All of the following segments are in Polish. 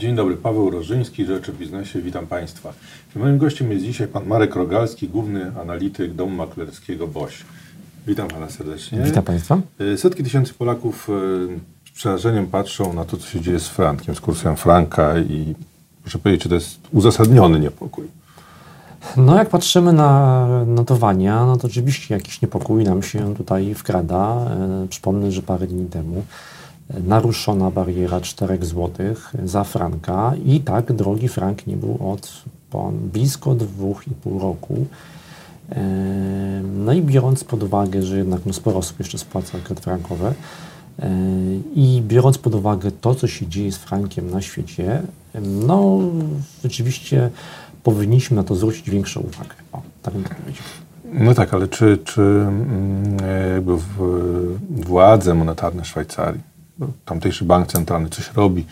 Dzień dobry, Paweł Rożyński, Rzecz o Biznesie, witam Państwa. Moim gościem jest dzisiaj pan Marek Rogalski, główny analityk domu maklerskiego BOŚ. Witam Pana serdecznie. Witam Państwa. Y, setki tysięcy Polaków y, z przerażeniem patrzą na to, co się dzieje z frankiem, z kursem franka i muszę powiedzieć, że to jest uzasadniony niepokój. No jak patrzymy na notowania, no to oczywiście jakiś niepokój nam się tutaj wkrada. E, przypomnę, że parę dni temu naruszona bariera 4 zł za franka i tak drogi frank nie był od blisko 2,5 roku. E, no i biorąc pod uwagę, że jednak no sporo osób jeszcze spłaca kredyty frankowe e, i biorąc pod uwagę to, co się dzieje z frankiem na świecie, no rzeczywiście powinniśmy na to zwrócić większą uwagę. O, tak bym to powiedział. No tak, ale czy, czy mm, jakby władze monetarne Szwajcarii tamtejszy bank centralny coś robi,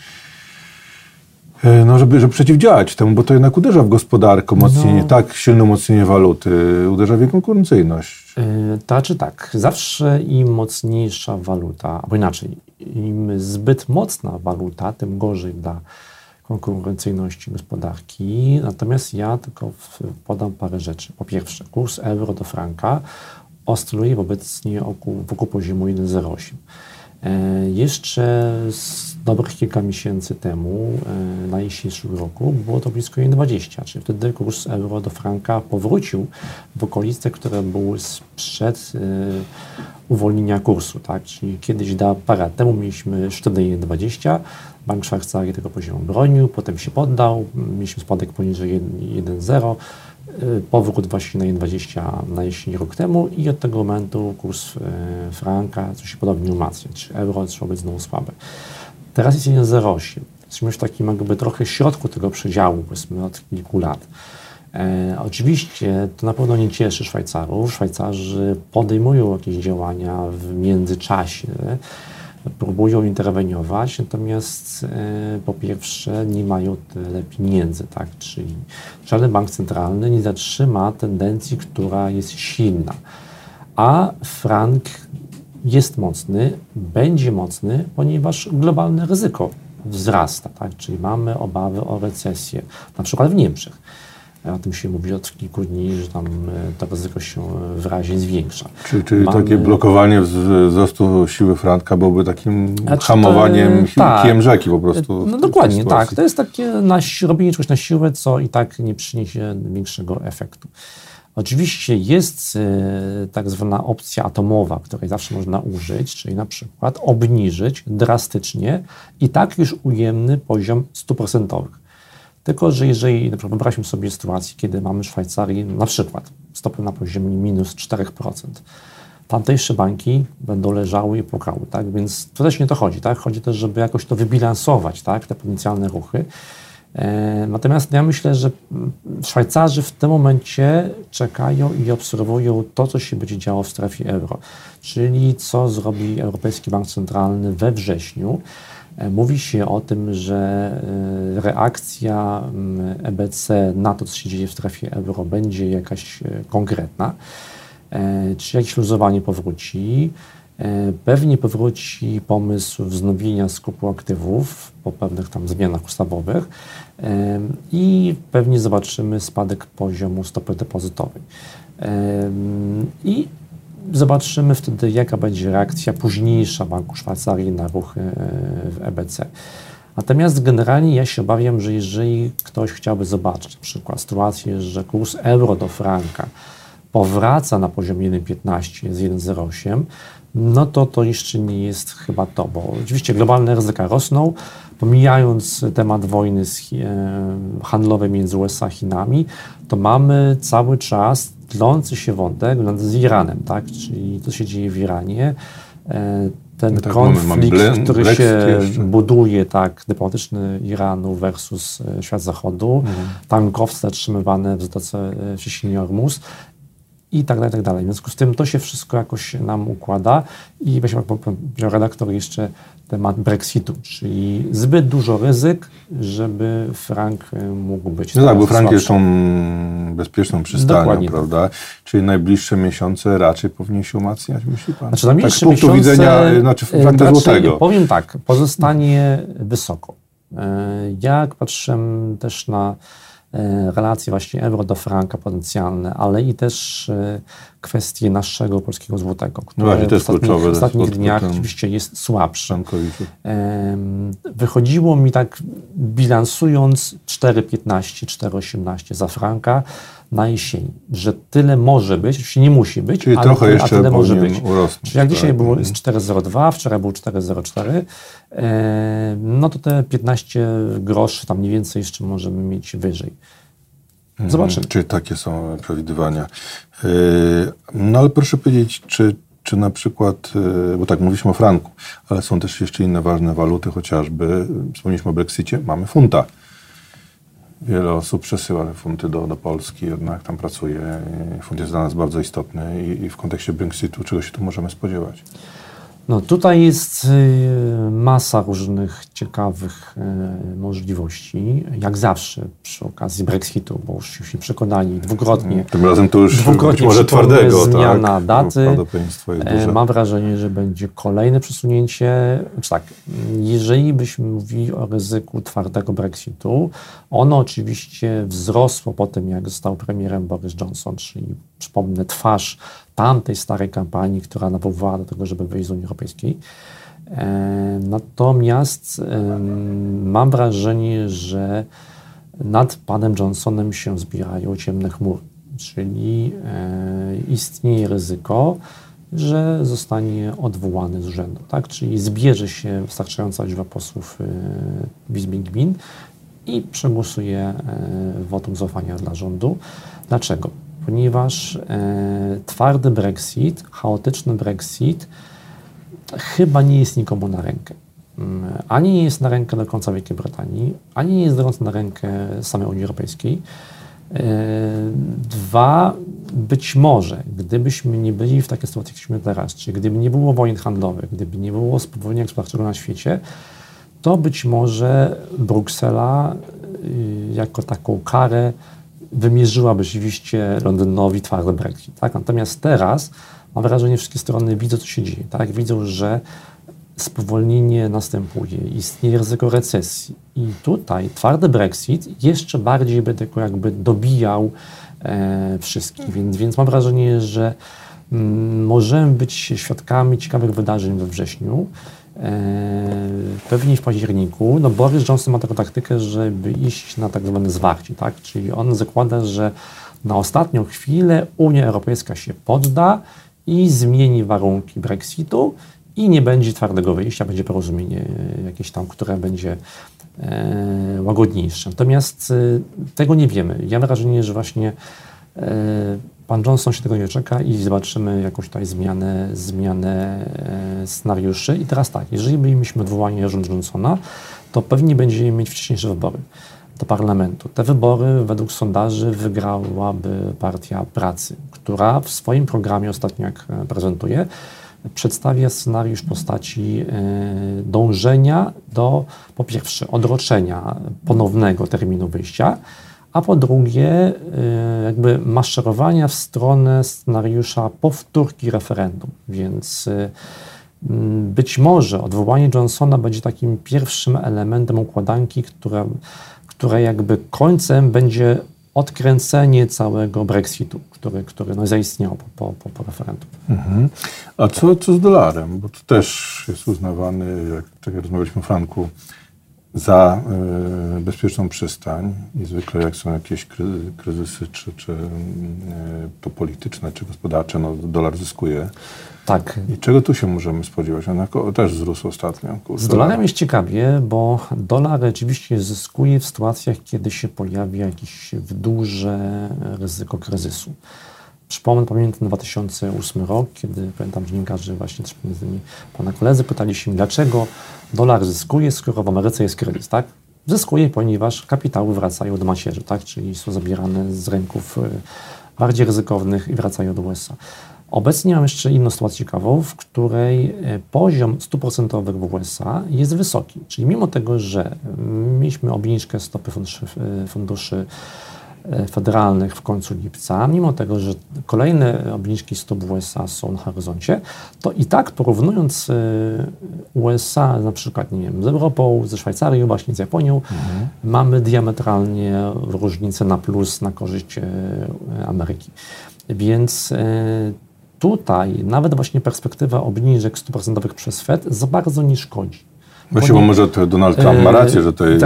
e, no, żeby, żeby przeciwdziałać temu, bo to jednak uderza w gospodarkę, umocnienie, no. tak silne umocnienie waluty, uderza w jej konkurencyjność. Yy, tak czy tak, zawsze im mocniejsza waluta, albo inaczej, im zbyt mocna waluta, tym gorzej dla konkurencyjności gospodarki. Natomiast ja tylko podam parę rzeczy. Po pierwsze, kurs euro do franka oscyluje obecnie wokół poziomu 1,08. E, jeszcze z dobrych kilka miesięcy temu, e, na jesień roku, było to blisko 1,20, czyli wtedy kurs euro do franka powrócił w okolice, które były sprzed e, uwolnienia kursu. Tak? Czyli kiedyś da parę lat temu mieliśmy sztywne 1,20, Bank Szwajcarii tego poziomu bronił, potem się poddał, mieliśmy spadek poniżej 1,0, Y, powrót właśnie na 1,20 na rok temu i od tego momentu kurs y, franka coś się podobnie umacnia, czy euro trzeba być znowu słabe. Teraz jest 1,08. Jesteśmy w takim jakby trochę środku tego przedziału, powiedzmy od kilku lat. E, oczywiście to na pewno nie cieszy Szwajcarów. Szwajcarzy podejmują jakieś działania w międzyczasie próbują interweniować, natomiast e, po pierwsze nie mają tyle pieniędzy, tak? czyli żaden bank centralny nie zatrzyma tendencji, która jest silna. A frank jest mocny, będzie mocny, ponieważ globalne ryzyko wzrasta, tak? czyli mamy obawy o recesję, na przykład w Niemczech. O tym się mówi od kilku dni, że tam e, to ryzyko się wyraźnie zwiększa. Czyli, czyli Mamy... takie blokowanie wzrostu siły franka byłoby takim znaczy, hamowaniem to, tak, rzeki po prostu. No dokładnie, tak. To jest takie na, robienie czegoś na siłę, co i tak nie przyniesie większego efektu. Oczywiście jest y, tak zwana opcja atomowa, której zawsze można użyć, czyli na przykład obniżyć drastycznie i tak już ujemny poziom 100%. Tylko, że jeżeli wyobraźmy sobie sytuację, kiedy mamy w Szwajcarii na przykład stopę na poziomie minus 4%, tamtejsze banki będą leżały i płakały, tak? Więc to też nie to chodzi, tak? Chodzi też, żeby jakoś to wybilansować, tak? Te potencjalne ruchy. E, natomiast ja myślę, że Szwajcarzy w tym momencie czekają i obserwują to, co się będzie działo w strefie euro, czyli co zrobi Europejski Bank Centralny we wrześniu. E, mówi się o tym, że e, reakcja EBC na to, co się dzieje w strefie euro, będzie jakaś konkretna. Czy jakieś luzowanie powróci? Pewnie powróci pomysł wznowienia skupu aktywów po pewnych tam zmianach ustawowych i pewnie zobaczymy spadek poziomu stopy depozytowej. I Zobaczymy wtedy, jaka będzie reakcja późniejsza Banku Szwajcarii na ruchy e, w EBC. Natomiast generalnie ja się obawiam, że jeżeli ktoś chciałby zobaczyć na przykład sytuację, że kurs euro do franka powraca na poziom 1,15 z 1,08, no to to jeszcze nie jest chyba to, bo oczywiście globalne ryzyka rosną, pomijając temat wojny z, e, handlowej między USA a Chinami, to mamy cały czas tlący się wątek z Iranem, tak? czyli co się dzieje w Iranie. E, ten no tak, konflikt, mamy, który się jeszcze. buduje, tak, dyplomatyczny Iranu versus e, świat zachodu, mhm. tankowce zatrzymywane w Zatoce e, Cieśninie Ormus i tak dalej, tak dalej. W związku z tym to się wszystko jakoś nam układa i weźmy, jak redaktor jeszcze temat Brexitu, czyli zbyt dużo ryzyk, żeby frank e, mógł być. No tak, bo frank jest tą bezpieczną przystanią, prawda? Czyli najbliższe miesiące raczej powinien się umacniać, myśli pan? Znaczy, tak z punktu miesiące, widzenia, znaczy franka złotego. Powiem tak, pozostanie wysoko. Jak patrzyłem też na E, relacje właśnie euro do franka potencjalne, ale i też kwestie naszego polskiego złotego, które no właśnie, w ostatnich, w ostatnich dniach oczywiście jest słabsze. Wychodziło mi tak bilansując 4,15, 4,18 za franka na jesień, że tyle może być, oczywiście nie musi być, Czyli ale trochę tyle, jeszcze a tyle może być. Urosnąć, jak tak. dzisiaj było jest 4,02, wczoraj był 4,04, e, no to te 15 groszy tam mniej więcej jeszcze możemy mieć wyżej. Mhm. Zobaczymy. Czyli takie są przewidywania. E, no ale proszę powiedzieć, czy, czy na przykład, e, bo tak mówiliśmy o franku, ale są też jeszcze inne ważne waluty, chociażby wspomnieliśmy o Brexicie, mamy funta. Wiele osób przesyła funty do, do Polski, jednak tam pracuje. Funt jest dla nas bardzo istotny i, i w kontekście Brexitu czego się tu możemy spodziewać? No tutaj jest y, masa różnych ciekawych y, możliwości, jak zawsze przy okazji Brexitu, bo już się przekonali dwukrotnie. Tym razem to już dwukrotnie może twardego. Zmiana tak? daty. E, mam wrażenie, że będzie kolejne przesunięcie. Znaczy tak, jeżeli byśmy mówili o ryzyku twardego Brexitu, ono oczywiście wzrosło po tym, jak został premierem Boris Johnson, czyli przypomnę twarz tamtej starej kampanii, która nawoływała do tego, żeby wyjść z Unii Europejskiej. E, natomiast mam wrażenie, że nad panem Johnsonem się zbierają ciemne chmury, czyli e, istnieje ryzyko, że zostanie odwołany z urzędu, tak? czyli zbierze się wystarczająca liczba posłów e, w Izbie Gmin i przegłosuje wotum zaufania dla rządu. Dlaczego? Ponieważ e, twardy Brexit, chaotyczny Brexit chyba nie jest nikomu na rękę. Mm, ani nie jest na rękę do końca Wielkiej Brytanii, ani nie jest na rękę samej Unii Europejskiej. E, dwa, być może, gdybyśmy nie byli w takiej sytuacji, jak teraz, czyli gdyby nie było wojen handlowych, gdyby nie było spowolnienia gospodarczego na świecie, to być może Bruksela y, jako taką karę wymierzyłaby rzeczywiście Londynowi twardy Brexit. Tak? Natomiast teraz mam wrażenie, że wszystkie strony widzą, co się dzieje. Tak? Widzą, że spowolnienie następuje, istnieje ryzyko recesji. I tutaj twardy Brexit jeszcze bardziej by tylko jakby dobijał e, wszystkich. Więc, więc mam wrażenie, że mm, możemy być świadkami ciekawych wydarzeń we wrześniu. E, pewnie w październiku, no Boris Johnson ma taką taktykę, żeby iść na tak zwane zwarcie, tak? Czyli on zakłada, że na ostatnią chwilę Unia Europejska się podda i zmieni warunki Brexitu i nie będzie twardego wyjścia, będzie porozumienie jakieś tam, które będzie e, łagodniejsze. Natomiast e, tego nie wiemy. Ja mam wrażenie, że właśnie Pan Johnson się tego nie czeka i zobaczymy jakąś tutaj zmianę, zmianę e, scenariuszy. I teraz tak, jeżeli byliśmy odwołani rząd Johnsona, to pewnie będziemy mieć wcześniejsze wybory do parlamentu. Te wybory według sondaży wygrałaby Partia Pracy, która w swoim programie ostatnio, jak prezentuje, przedstawia scenariusz postaci e, dążenia do, po pierwsze, odroczenia ponownego terminu wyjścia, a po drugie y, jakby maszerowania w stronę scenariusza powtórki referendum. Więc y, mm, być może odwołanie Johnsona będzie takim pierwszym elementem układanki, która, która jakby końcem będzie odkręcenie całego Brexitu, który, który no zaistniał po, po, po referendum. Mhm. A co, co z dolarem? Bo to też jest uznawany, jak, tak jak rozmawialiśmy o franku, za y, bezpieczną przystań i zwykle jak są jakieś kryzysy, czy, czy y, to polityczne, czy gospodarcze, no dolar zyskuje. Tak. I czego tu się możemy spodziewać? On też wzrósł ostatnio. Kurs Z dolarem jest ciekawie, bo dolar rzeczywiście zyskuje w sytuacjach, kiedy się pojawia jakieś duże ryzyko kryzysu. Przypomnę, pamiętam 2008 rok, kiedy pamiętam dziennikarze właśnie też między innymi pana koledzy pytali się, dlaczego dolar zyskuje, skoro w Ameryce jest kryzys, tak? Zyskuje, ponieważ kapitały wracają do macierzy, tak? Czyli są zabierane z rynków y, bardziej ryzykownych i wracają do USA. Obecnie mam jeszcze inną sytuację ciekawą, w której y, poziom stóp procentowych w USA jest wysoki. Czyli mimo tego, że mieliśmy obniżkę stopy funduszy, funduszy e, federalnych w końcu lipca, mimo tego, że kolejne obniżki stóp w USA są na horyzoncie, to i tak porównując e, USA na przykład nie wiem, z Europą, ze Szwajcarią, właśnie z Japonią, mhm. mamy diametralnie różnicę na plus na korzyść e, Ameryki. Więc tutaj nawet właśnie perspektywa obniżek stóp procentowych przez Fed za bardzo nie szkodzi. Właśnie, bo może to Donald Trump ma rację, że to jest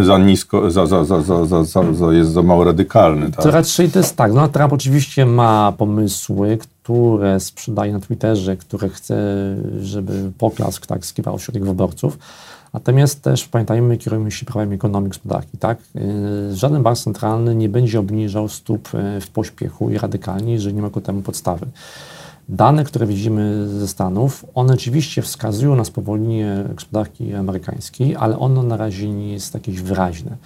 za nisko, za, za, za, za, za, za, jest za mało radykalny. Tak? To raczej to jest tak. Donald Trump oczywiście ma pomysły, które sprzedaje na Twitterze, które chce, żeby poklask tak skiwał wśród wyborców. Natomiast też pamiętajmy, kierujemy się prawem ekonomii gospodarki. Tak? Y, żaden bank centralny nie będzie obniżał stóp y, w pośpiechu i radykalnie, jeżeli nie ma ku temu podstawy. Dane, które widzimy ze Stanów, one oczywiście wskazują na spowolnienie gospodarki amerykańskiej, ale ono na razie nie jest jakieś wyraźne.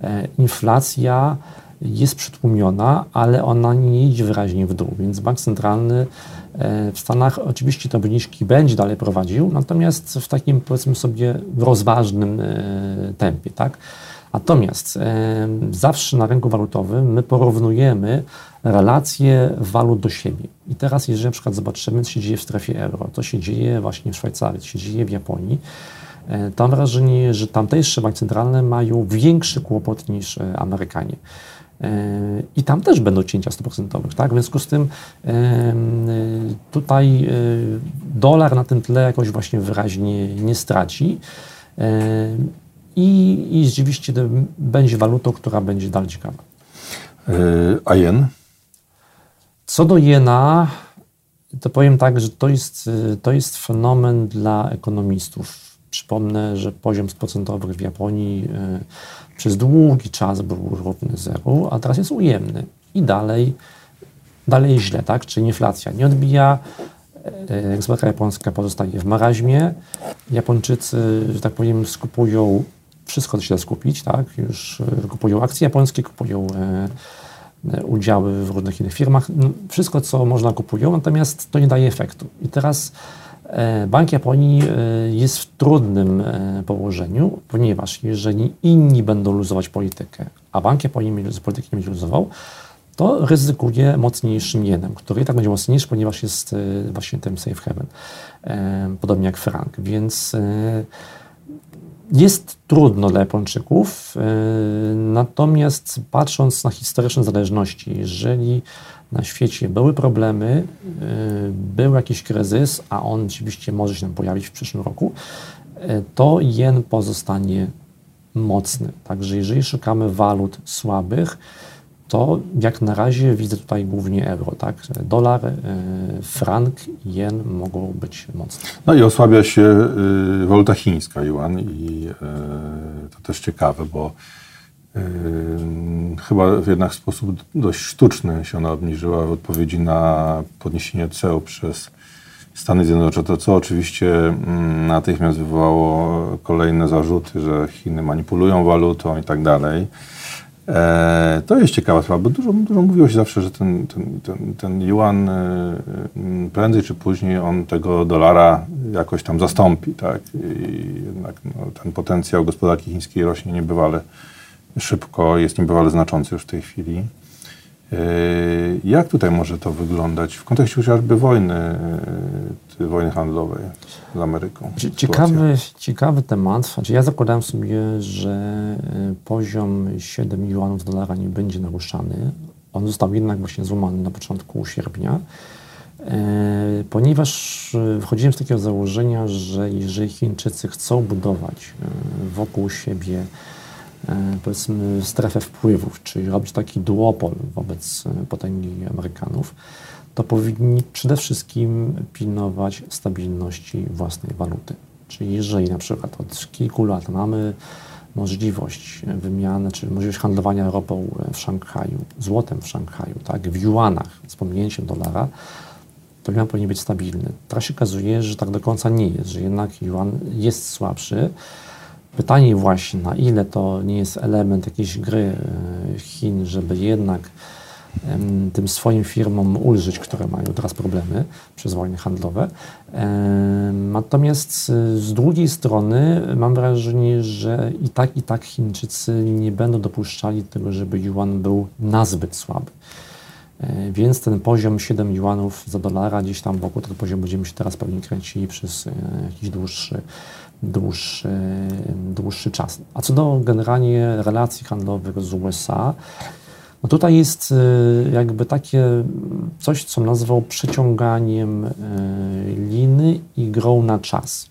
E, inflacja jest przytłumiona, ale ona nie idzie wyraźnie w dół, więc bank centralny e, w Stanach oczywiście te obniżki będzie dalej prowadził, natomiast w takim powiedzmy sobie rozważnym e, tempie, tak? Natomiast zawsze na rynku walutowym my porównujemy relacje walut do siebie. I teraz, jeżeli na przykład zobaczymy, co się dzieje w strefie euro, co się dzieje właśnie w Szwajcarii, co się dzieje w Japonii, e, to mam wrażenie, że tamtejsze banki centralne mają większy kłopot niż e, Amerykanie. I tam też będą cięcia 100%, tak? W związku z tym tutaj dolar na tym tle jakoś właśnie wyraźnie nie straci i, i rzeczywiście będzie walutą, która będzie dalej ciekawa. A jen? Co do jena, to powiem tak, że to jest, to jest fenomen dla ekonomistów. Przypomnę, że poziom procentowy w Japonii yy, przez długi czas był równy zeru, a teraz jest ujemny. I dalej, dalej źle, tak? Czyli inflacja nie odbija, gospodarka japońska pozostaje w maraźmie. Japończycy, że tak powiem, skupują wszystko się da skupić, tak? Już kupują akcje japońskie, kupują udziały w różnych innych firmach. No, wszystko, co można kupują, natomiast to nie daje efektu. I teraz Bank Japonii jest w trudnym położeniu, ponieważ jeżeli inni będą luzować politykę, a Bank Japonii polityki nie będzie luzował, to ryzykuje mocniejszym jenem, który i tak będzie mocniejszy, ponieważ jest właśnie tym safe haven, podobnie jak frank. Więc jest trudno dla Japończyków, e, natomiast patrząc na historyczne zależności, jeżeli na świecie były problemy, e, był jakiś kryzys, a on oczywiście może się nam pojawić w przyszłym roku, e, to jen pozostanie mocny. Także jeżeli szukamy walut słabych, to jak na razie widzę tutaj głównie euro, tak? Dolar, e, frank, jen mogą być mocne. No i osłabia się y, waluta chińska, yuan i y, to też ciekawe, bo y, chyba w jednak sposób dość sztuczny się ona obniżyła w odpowiedzi na podniesienie ceł przez Stany Zjednoczone, co oczywiście mm, natychmiast wywołało kolejne zarzuty, że Chiny manipulują walutą i tak dalej. E, to jest ciekawa sprawa, bo dużo, dużo mówiło się zawsze, że ten, ten, ten, ten yuan e, prędzej czy później on tego dolara jakoś tam zastąpi, tak? I jednak no, ten potencjał gospodarki chińskiej rośnie niebywale szybko, jest niebywale znaczący już w tej chwili. E, jak tutaj może to wyglądać w kontekście chociażby wojny, wojny handlowej z Ameryką? Ciekawy, ciekawy temat. Znaczy ja zakładałem sobie, że poziom 7 milionów dolara nie będzie naruszany. On został jednak właśnie złamany na początku sierpnia, ponieważ wychodziłem z takiego założenia, że jeżeli Chińczycy chcą budować wokół siebie E, powiedzmy strefę wpływów, czyli robić taki duopol wobec e, potęgi Amerykanów, to powinni przede wszystkim pilnować stabilności własnej waluty. Czyli jeżeli na przykład od kilku lat mamy możliwość wymiany, czy możliwość handlowania ropą w Szanghaju, złotem w Szanghaju, tak, w juanach z pominięciem dolara, to yuan powinien być stabilny. Teraz się okazuje, że tak do końca nie jest, że jednak yuan jest słabszy, Pytanie właśnie, na ile to nie jest element jakiejś gry e, Chin, żeby jednak tym swoim firmom ulżyć, które mają teraz problemy przez wojny handlowe. Natomiast y, z drugiej strony mam wrażenie, że i tak, i tak Chińczycy nie będą dopuszczali tego, żeby yuan był nazbyt słaby. E, Więc ten poziom 7 juanów za dolara, gdzieś tam wokół tego poziomu będziemy się teraz pewnie kręcili przez e, jakiś dłuższy, dłuższy, dłuższy czas. A co do generalnie relacji handlowych z USA, no tutaj jest e, jakby takie coś, co nazwał przeciąganiem e, liny i grą na czas.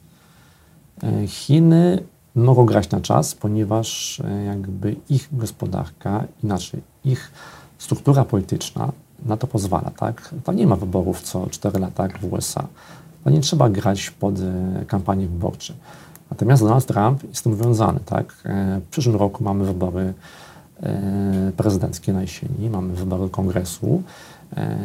E, Chiny mogą grać na czas, ponieważ jakby ich gospodarka, inaczej, ich struktura polityczna na to pozwala, tak? Tam nie ma wyborów co 4 lata jak w USA. To nie trzeba grać pod kampanie wyborcze. Natomiast Donald Trump jest tym związany, tak? W przyszłym roku mamy wybory prezydenckie na jesieni, mamy wybory kongresu e,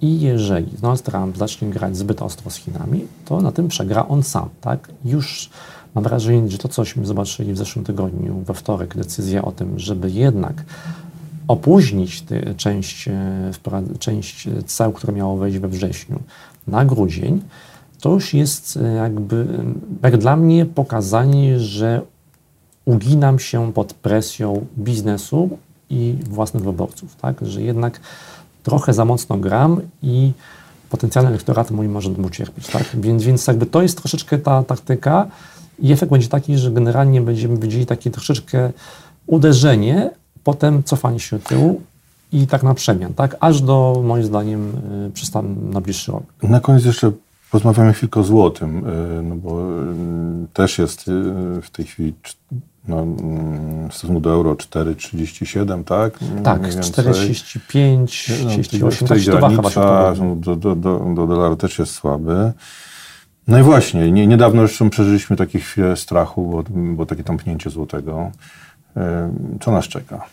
i jeżeli Donald Trump zacznie grać zbyt ostro z Chinami, to na tym przegra on sam, tak? Już mam wrażenie, że to, cośmy zobaczyli w zeszłym tygodniu, we wtorek, decyzja o tym, żeby jednak opóźnić część, e, część ceł, które miało wejść we wrześniu na grudzień, to już jest e, jakby, e, jak dla mnie, pokazanie, że uginam się pod presją biznesu i własnych wyborców, tak? Że jednak trochę za mocno gram i potencjalny elektorat mój może mu cierpieć, tak? Więc, więc jakby to jest troszeczkę ta taktyka i efekt będzie taki, że generalnie będziemy widzieli takie troszeczkę uderzenie, potem cofanie się do tyłu i tak na przemian, tak? Aż do, moim zdaniem, y, przystan na bliższy rok. Na koniec jeszcze porozmawiamy chwilkę o złotym, y, no bo y, też jest y, w tej chwili no, mm, w stosunku do euro 4,37, tak? Tak, Mniej więcej. 45, No, 38, w tej tak się granicach, podobnie. do, do, do, do dolara też jest słaby. No i właśnie, nie, niedawno zresztą przeżyliśmy takie chwile strachu, bo, bo takie tąpnięcie złotego. Co nas czeka?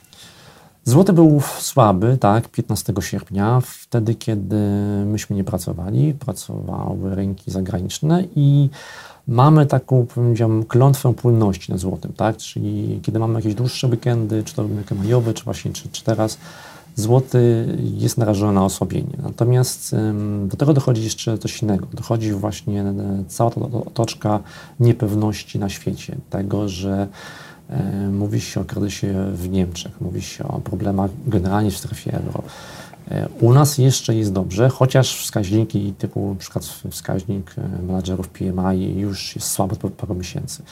Złoty był słaby, tak, 15 sierpnia, wtedy, kiedy myśmy nie pracowali, pracowały rynki zagraniczne i mamy taką, powiedziałbym, klątwę płynności na złotym, tak, czyli kiedy mamy jakieś dłuższe weekendy, czy to weekend majowy, czy właśnie, czy, czy teraz, złoty jest narażony na osłabienie. Natomiast do tego dochodzi jeszcze coś innego. Dochodzi właśnie e, cała ta otoczka niepewności na świecie, tego, że Mówi się o kryzysie w Niemczech, mówi się o problemach generalnie w strefie euro. E, U nas jeszcze jest dobrze, chociaż wskaźniki typu przykład wskaźnik e, menadżerów PMI już jest słaby po paru miesięcy.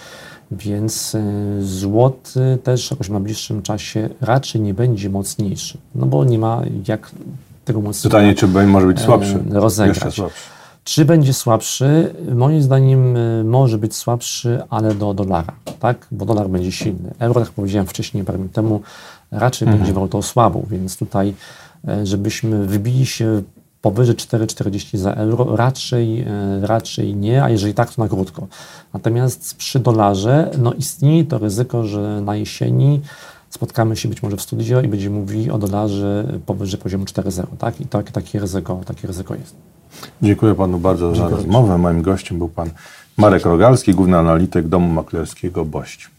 Więc e, złoty też jakoś w najbliższym czasie raczej nie będzie mocniejszy, no bo nie ma jak tego mocniejszego Pytanie, czy może być słabszy? e, rozegrać. Jeszcze słabszy. Czy będzie słabszy? Moim zdaniem y, może być słabszy, ale do dolara, tak? Bo dolar będzie silny. Euro, tak jak powiedziałem wcześniej, parę minut temu, raczej będzie walutą słabą, więc tutaj, e, żebyśmy wybili się powyżej 4,40 za euro, raczej, e, raczej nie, a jeżeli tak, to na krótko. Natomiast przy dolarze, no istnieje to ryzyko, że na jesieni spotkamy się być może w studio i będziemy mówili o dolarze powyżej poziomu 4,0, tak? I tak, takie, ryzyko, takie ryzyko jest. Dziękuję panu bardzo za rozmowę. Moim gościem był pan Marek Rogalski, główny analityk domu maklerskiego Bość.